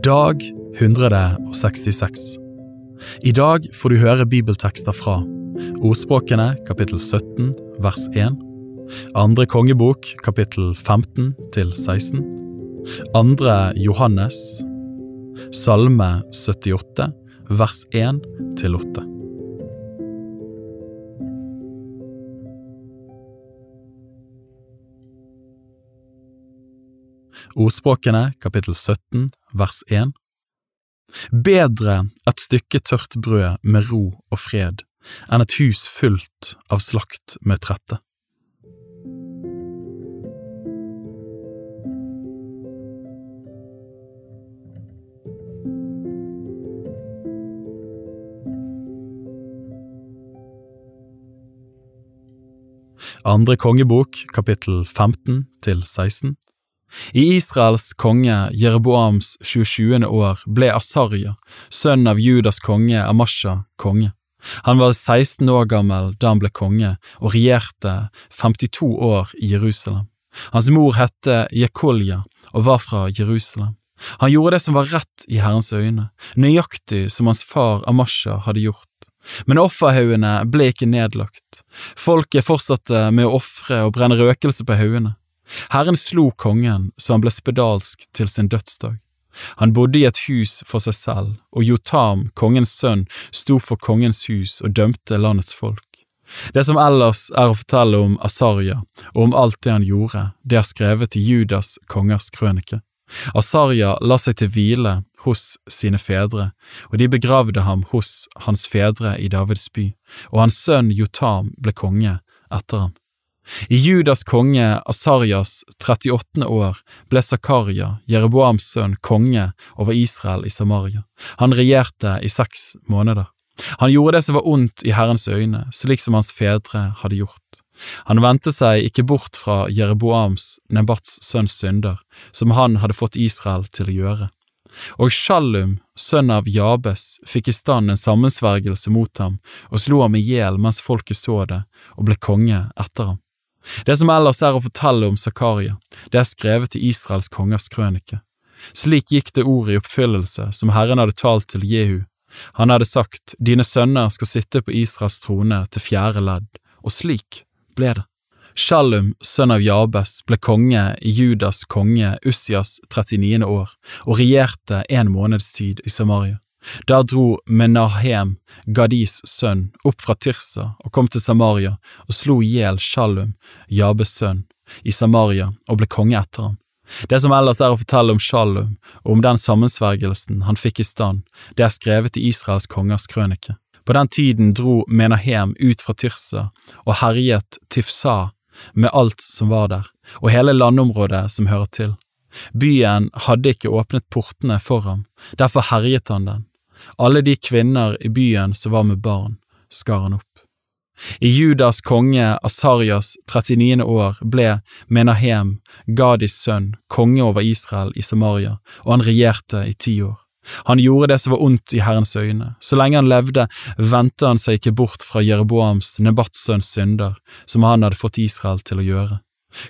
Dag 166 I dag får du høre bibeltekster fra Ordspråkene kapittel 17 vers 1 Andre kongebok kapittel 15 til 16 Andre Johannes Salme 78 vers 1 til 8 Ordspråkene kapittel 17 vers 1 Bedre et stykke tørt brød med ro og fred enn et hus fullt av slakt med trette. Andre kongebok kapittel 15 til 16 i Israels konge Jeroboams 27. år ble Asarja, sønn av Judas konge Amasha, konge. Han var 16 år gammel da han ble konge, og regjerte 52 år i Jerusalem. Hans mor hette Jekolja og var fra Jerusalem. Han gjorde det som var rett i Herrens øyne, nøyaktig som hans far Amasha hadde gjort. Men offerhaugene ble ikke nedlagt. Folket fortsatte med å ofre og brenne røkelse på haugene. Herren slo kongen så han ble spedalsk til sin dødsdag. Han bodde i et hus for seg selv, og Jotam, kongens sønn, sto for kongens hus og dømte landets folk. Det som ellers er å fortelle om Asarja og om alt det han gjorde, det er skrevet i Judas kongers krønike. Asarja la seg til hvile hos sine fedre, og de begravde ham hos hans fedre i Davids by, og hans sønn Jotam ble konge etter ham. I Judas konge Asarjas 38. år ble Zakaria, Jeroboams sønn, konge over Israel i Samaria. Han regjerte i seks måneder. Han gjorde det som var ondt i Herrens øyne, slik som hans fedre hadde gjort. Han vendte seg ikke bort fra Jeroboams, Nebats sønns synder, som han hadde fått Israel til å gjøre. Og Shallum, sønn av Jabes, fikk i stand en sammensvergelse mot ham og slo ham i hjel mens folket så det, og ble konge etter ham. Det som ellers er å fortelle om Zakaria, det er skrevet i Israels kongers krønike. Slik gikk det ordet i oppfyllelse som Herren hadde talt til Jehu. Han hadde sagt, dine sønner skal sitte på Israels trone til fjerde ledd, og slik ble det. Shallum, sønn av Jabes, ble konge i Judas konge Ussias 39. år og regjerte en måneds tid i Samaria. Da dro Menahem, Gadis sønn, opp fra Tirsa og kom til Samaria og slo i hjel Shalum, Jabes sønn, i Samaria og ble konge etter ham. Det som ellers er å fortelle om Shalum og om den sammensvergelsen han fikk i stand, det er skrevet i Israels kongers krønike. På den tiden dro Menahem ut fra Tirsa og herjet Tifsa med alt som var der, og hele landområdet som hører til. Byen hadde ikke åpnet portene for ham, derfor herjet han den alle de kvinner i byen som var med barn, skar han opp. I Judas konge Asarias 39. år ble Menahem, Gadis sønn, konge over Israel i Samaria, og han regjerte i ti år. Han gjorde det som var ondt i Herrens øyne. Så lenge han levde, vendte han seg ikke bort fra Jeroboams, Nebats sønns synder, som han hadde fått Israel til å gjøre.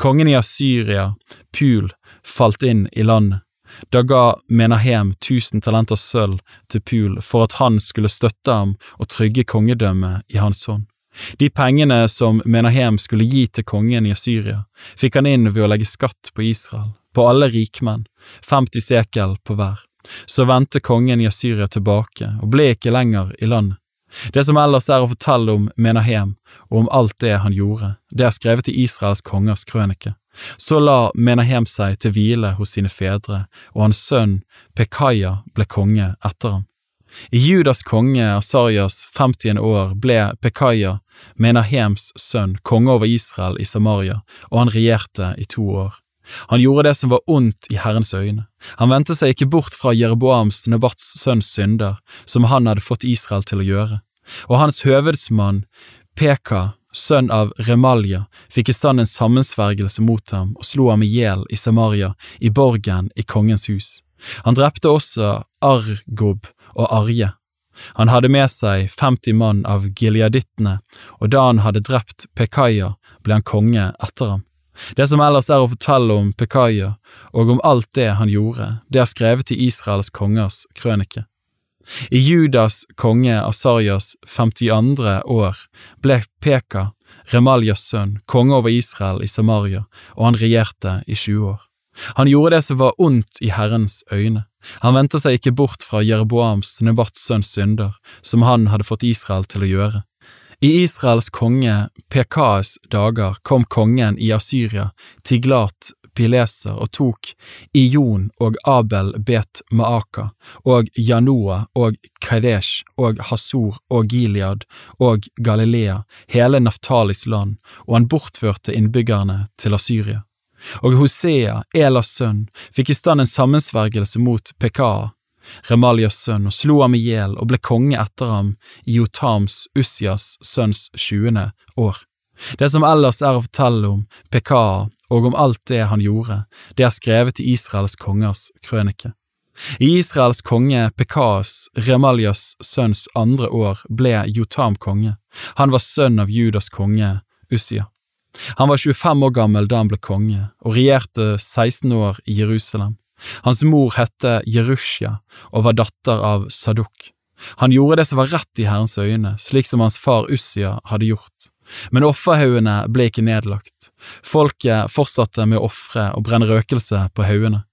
Kongen i Asyria, Pul, falt inn i landet. Da ga Menahem tusen talenter sølv til Pul for at han skulle støtte ham og trygge kongedømmet i hans hånd. De pengene som Menahem skulle gi til kongen i Syria, fikk han inn ved å legge skatt på Israel, på alle rikmenn, 50 sekel på hver. Så vendte kongen i Syria tilbake og ble ikke lenger i landet. Det som ellers er å fortelle om Menahem og om alt det han gjorde, det er skrevet i Israels kongers krønike. Så la Menahem seg til hvile hos sine fedre, og hans sønn Pekaya ble konge etter ham. I Judas konge Asarias 50. år ble Pekaya, Menahems sønn, konge over Israel i Samaria, og han regjerte i to år. Han gjorde det som var ondt i Herrens øyne. Han vendte seg ikke bort fra Jeroboams Nebats sønns synder, som han hadde fått Israel til å gjøre. Og hans høvedsmann, Peka, sønn av Remalja, fikk i stand en sammensvergelse mot ham og slo ham i hjel i Samaria, i borgen i kongens hus. Han drepte også Argob og Arje. Han hadde med seg 50 mann av gileadittene, og da han hadde drept Pekaya, ble han konge etter ham. Det som ellers er å fortelle om Pekaya og om alt det han gjorde, det er skrevet i Israels kongers krønike. I Judas konge Asarjas 52. år ble Peka, Remaljas sønn, konge over Israel i Samaria, og han regjerte i 20 år. Han gjorde det som var ondt i Herrens øyne. Han vendte seg ikke bort fra Jeroboams, Nebats sønns synder, som han hadde fått Israel til å gjøre. I Israels konge Pekas dager kom kongen i Asyria, Tiglat Pileser, og tok Ijon og Abel Bet Maaka og Janoa og Kadesh og Hasor og Gilead og Galilea, hele Naftalis land, og han bortførte innbyggerne til Asyria. Og Hosea, Elas sønn, fikk i stand en sammensvergelse mot Pekaa, Remalias sønn, og slo ham i hjel og ble konge etter ham i Jotams, Ussias sønns tjuende år. Det som ellers er å fortelle om Pekah og om alt det han gjorde, det er skrevet i Israels kongers krønike. I Israels konge Pekahs, Remaljas sønns andre år, ble Jotam konge. Han var sønn av Judas konge Ussia. Han var 25 år gammel da han ble konge, og regjerte 16 år i Jerusalem. Hans mor hette Jerusha og var datter av Sadok. Han gjorde det som var rett i Herrens øyne, slik som hans far Ussia hadde gjort. Men offerhaugene ble ikke nedlagt. Folket fortsatte med å ofre og brenne røkelse på haugene.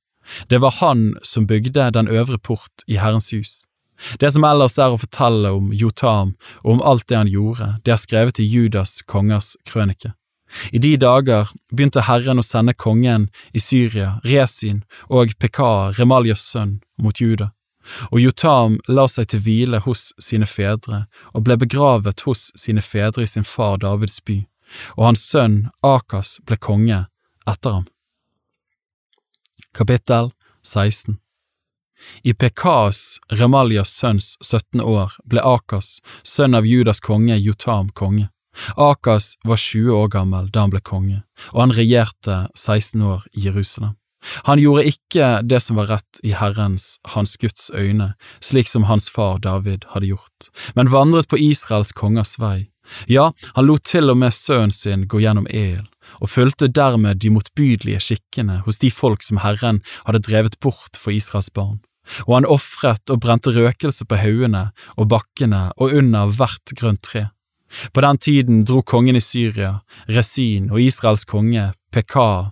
Det var han som bygde den øvre port i Herrens hus. Det som ellers er å fortelle om Jotam og om alt det han gjorde, det er skrevet i Judas kongers krønike. I de dager begynte Herren å sende kongen i Syria, Resin og Pekar, Remaljas sønn, mot Juda. Og Jotam la seg til hvile hos sine fedre og ble begravet hos sine fedre i sin far Davids by, og hans sønn Akas ble konge etter ham. Kapittel 16 I Pekas, Remaljas sønns 17. år, ble Akas, sønn av Judas konge, Jotam konge. Akas var 20 år gammel da han ble konge, og han regjerte 16 år i Jerusalem. Han gjorde ikke det som var rett i Herrens, hans Guds øyne, slik som hans far David hadde gjort, men vandret på Israels kongers vei. Ja, han lot til og med sønnen sin gå gjennom el, og fulgte dermed de motbydelige skikkene hos de folk som Herren hadde drevet bort for Israels barn. Og han ofret og brente røkelse på haugene og bakkene og under hvert grønt tre. På den tiden dro kongen i Syria, Resin og Israels konge, Pekah,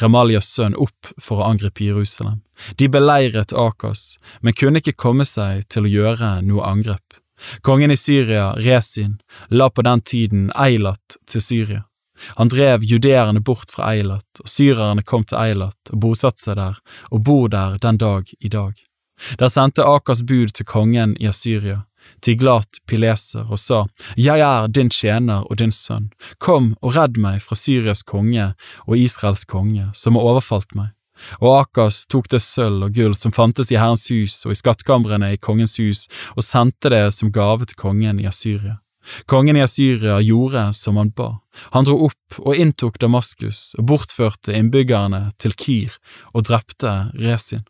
Remaljas sønn, opp for å angripe Jerusalem. De beleiret Akas, men kunne ikke komme seg til å gjøre noe angrep. Kongen i Syria, Resin, la på den tiden Eilat til Syria. Han drev judeerne bort fra Eilat, og syrerne kom til Eilat og bosatte seg der, og bor der den dag i dag. Der sendte Akas bud til kongen i Asyria, Tiglat Pileser og sa, Jeg er din tjener og din sønn, kom og redd meg fra Syrias konge og Israels konge, som har overfalt meg. Og Akas tok det sølv og gull som fantes i Herrens hus og i skattkamrene i kongens hus, og sendte det som gave til kongen i Asyria. Kongen i Asyria gjorde som han ba. Han dro opp og inntok Damaskus og bortførte innbyggerne til Kir og drepte Resin.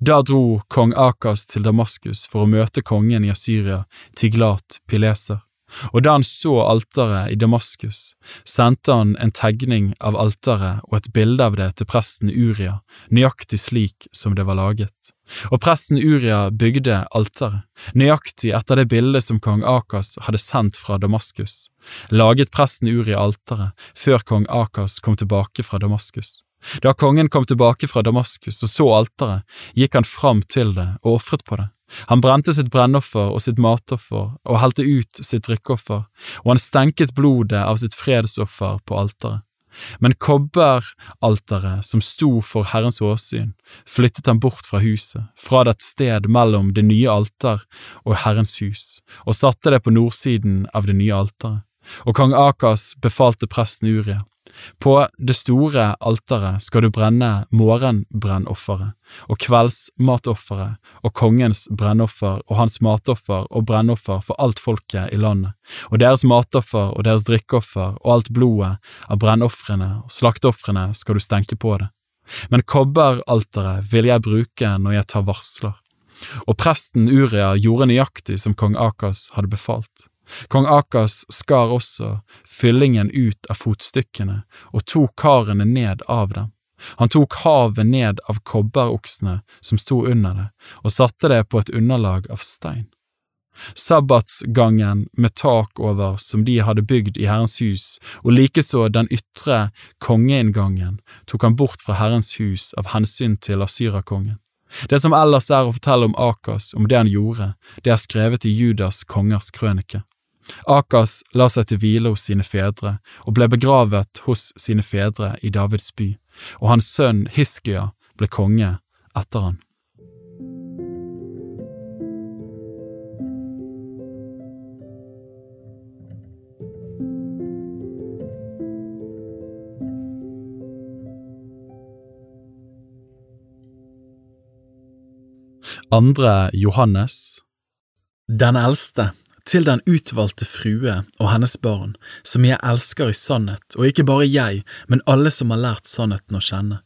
Da dro kong Akas til Damaskus for å møte kongen i Asyria, Tiglat Pileser, og da han så alteret i Damaskus, sendte han en tegning av alteret og et bilde av det til presten Uria, nøyaktig slik som det var laget. Og presten Uria bygde alteret, nøyaktig etter det bildet som kong Akas hadde sendt fra Damaskus. Laget presten Uria alteret før kong Akas kom tilbake fra Damaskus. Da kongen kom tilbake fra Damaskus og så alteret, gikk han fram til det og ofret på det. Han brente sitt brennoffer og sitt matoffer og helte ut sitt drikkeoffer, og han stenket blodet av sitt fredsoffer på alteret. Men kobberalteret som sto for Herrens åsyn, flyttet han bort fra huset, fra det sted mellom det nye alter og Herrens hus, og satte det på nordsiden av det nye alteret. Og kong Akas befalte presten Uria, på det store alteret skal du brenne morgenbrennofferet og kveldsmatofferet og kongens brennoffer og hans matoffer og brennoffer for alt folket i landet, og deres matoffer og deres drikkeoffer og alt blodet av brennofrene og slakteofrene skal du stenke på det. Men kobberalteret vil jeg bruke når jeg tar varsler. Og presten Uria gjorde nøyaktig som kong Akas hadde befalt. Kong Akas skar også fyllingen ut av fotstykkene og tok karene ned av dem. Han tok havet ned av kobberoksene som sto under det, og satte det på et underlag av stein. Sabbatsgangen med tak over som de hadde bygd i Herrens hus, og likeså den ytre kongeinngangen, tok han bort fra Herrens hus av hensyn til Asyrakongen. Det som ellers er å fortelle om Akas, om det han gjorde, det er skrevet i Judas kongers krønike. Akas la seg til hvile hos sine fedre og ble begravet hos sine fedre i Davids by, og hans sønn Hiskia ble konge etter han. Andre Johannes Den eldste til den utvalgte frue og hennes barn, som jeg elsker i sannhet, og ikke bare jeg, men alle som har lært sannheten å kjenne.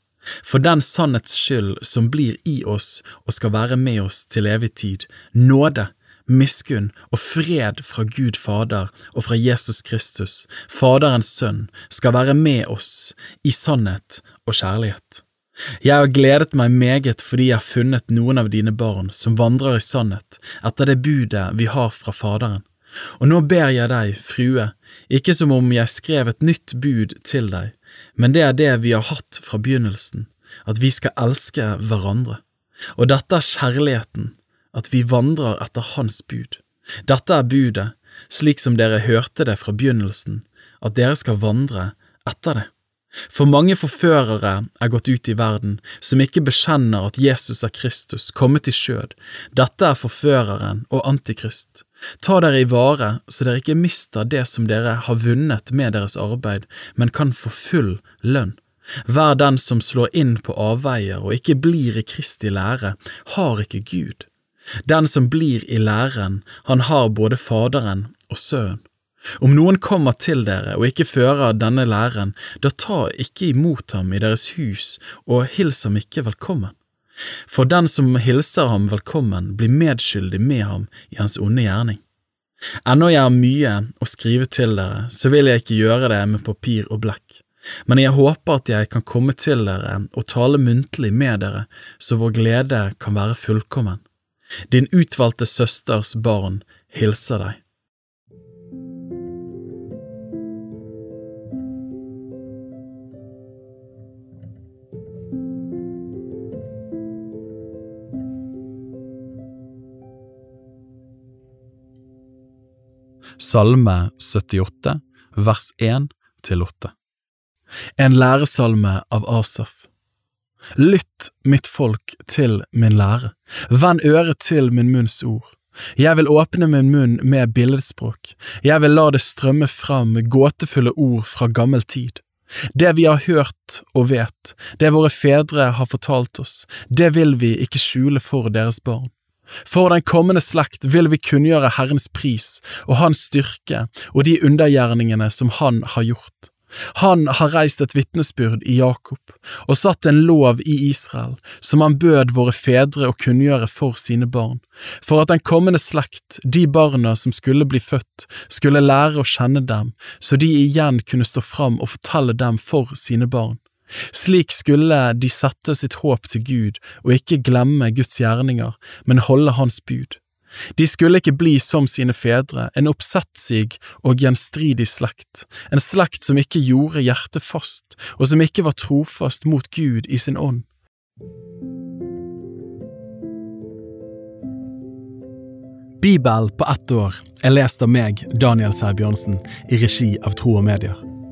For den sannhets skyld som blir i oss og skal være med oss til evig tid, nåde, miskunn og fred fra Gud Fader og fra Jesus Kristus, Faderens Sønn, skal være med oss i sannhet og kjærlighet. Jeg har gledet meg meget fordi jeg har funnet noen av dine barn som vandrer i sannhet etter det budet vi har fra Faderen. Og nå ber jeg deg, frue, ikke som om jeg skrev et nytt bud til deg, men det er det vi har hatt fra begynnelsen, at vi skal elske hverandre. Og dette er kjærligheten, at vi vandrer etter Hans bud. Dette er budet, slik som dere hørte det fra begynnelsen, at dere skal vandre etter det. For mange forførere er gått ut i verden som ikke bekjenner at Jesus er Kristus, kommet i skjød. Dette er forføreren og antikrist. Ta dere i vare så dere ikke mister det som dere har vunnet med deres arbeid, men kan få full lønn. Vær den som slår inn på avveier og ikke blir i Kristi lære, har ikke Gud. Den som blir i læren, han har både Faderen og Sønnen. Om noen kommer til dere og ikke fører denne læren, da ta ikke imot ham i deres hus og hils ham ikke velkommen. For den som hilser ham velkommen, blir medskyldig med ham i hans onde gjerning. Ennå jeg har mye å skrive til dere, så vil jeg ikke gjøre det med papir og blekk, men jeg håper at jeg kan komme til dere og tale muntlig med dere, så vår glede kan være fullkommen. Din utvalgte søsters barn hilser deg. Salme 78, vers 1 til 8. En læresalme av Asaf. Lytt, mitt folk, til min lære, vend øret til min munns ord. Jeg vil åpne min munn med billedspråk, jeg vil la det strømme fram gåtefulle ord fra gammel tid. Det vi har hørt og vet, det våre fedre har fortalt oss, det vil vi ikke skjule for deres barn. For den kommende slekt vil vi kunngjøre Herrens pris og Hans styrke og de undergjerningene som Han har gjort. Han har reist et vitnesbyrd i Jakob og satt en lov i Israel som han bød våre fedre å kunngjøre for sine barn, for at den kommende slekt, de barna som skulle bli født, skulle lære å kjenne dem, så de igjen kunne stå fram og fortelle dem for sine barn. Slik skulle de sette sitt håp til Gud og ikke glemme Guds gjerninger, men holde Hans bud. De skulle ikke bli som sine fedre, en oppsettsig og gjenstridig slekt, en slekt som ikke gjorde hjertet fast, og som ikke var trofast mot Gud i sin ånd. Bibel på ett år er lest av meg, Daniel Sæbjørnsen, i regi av Tro og Medier.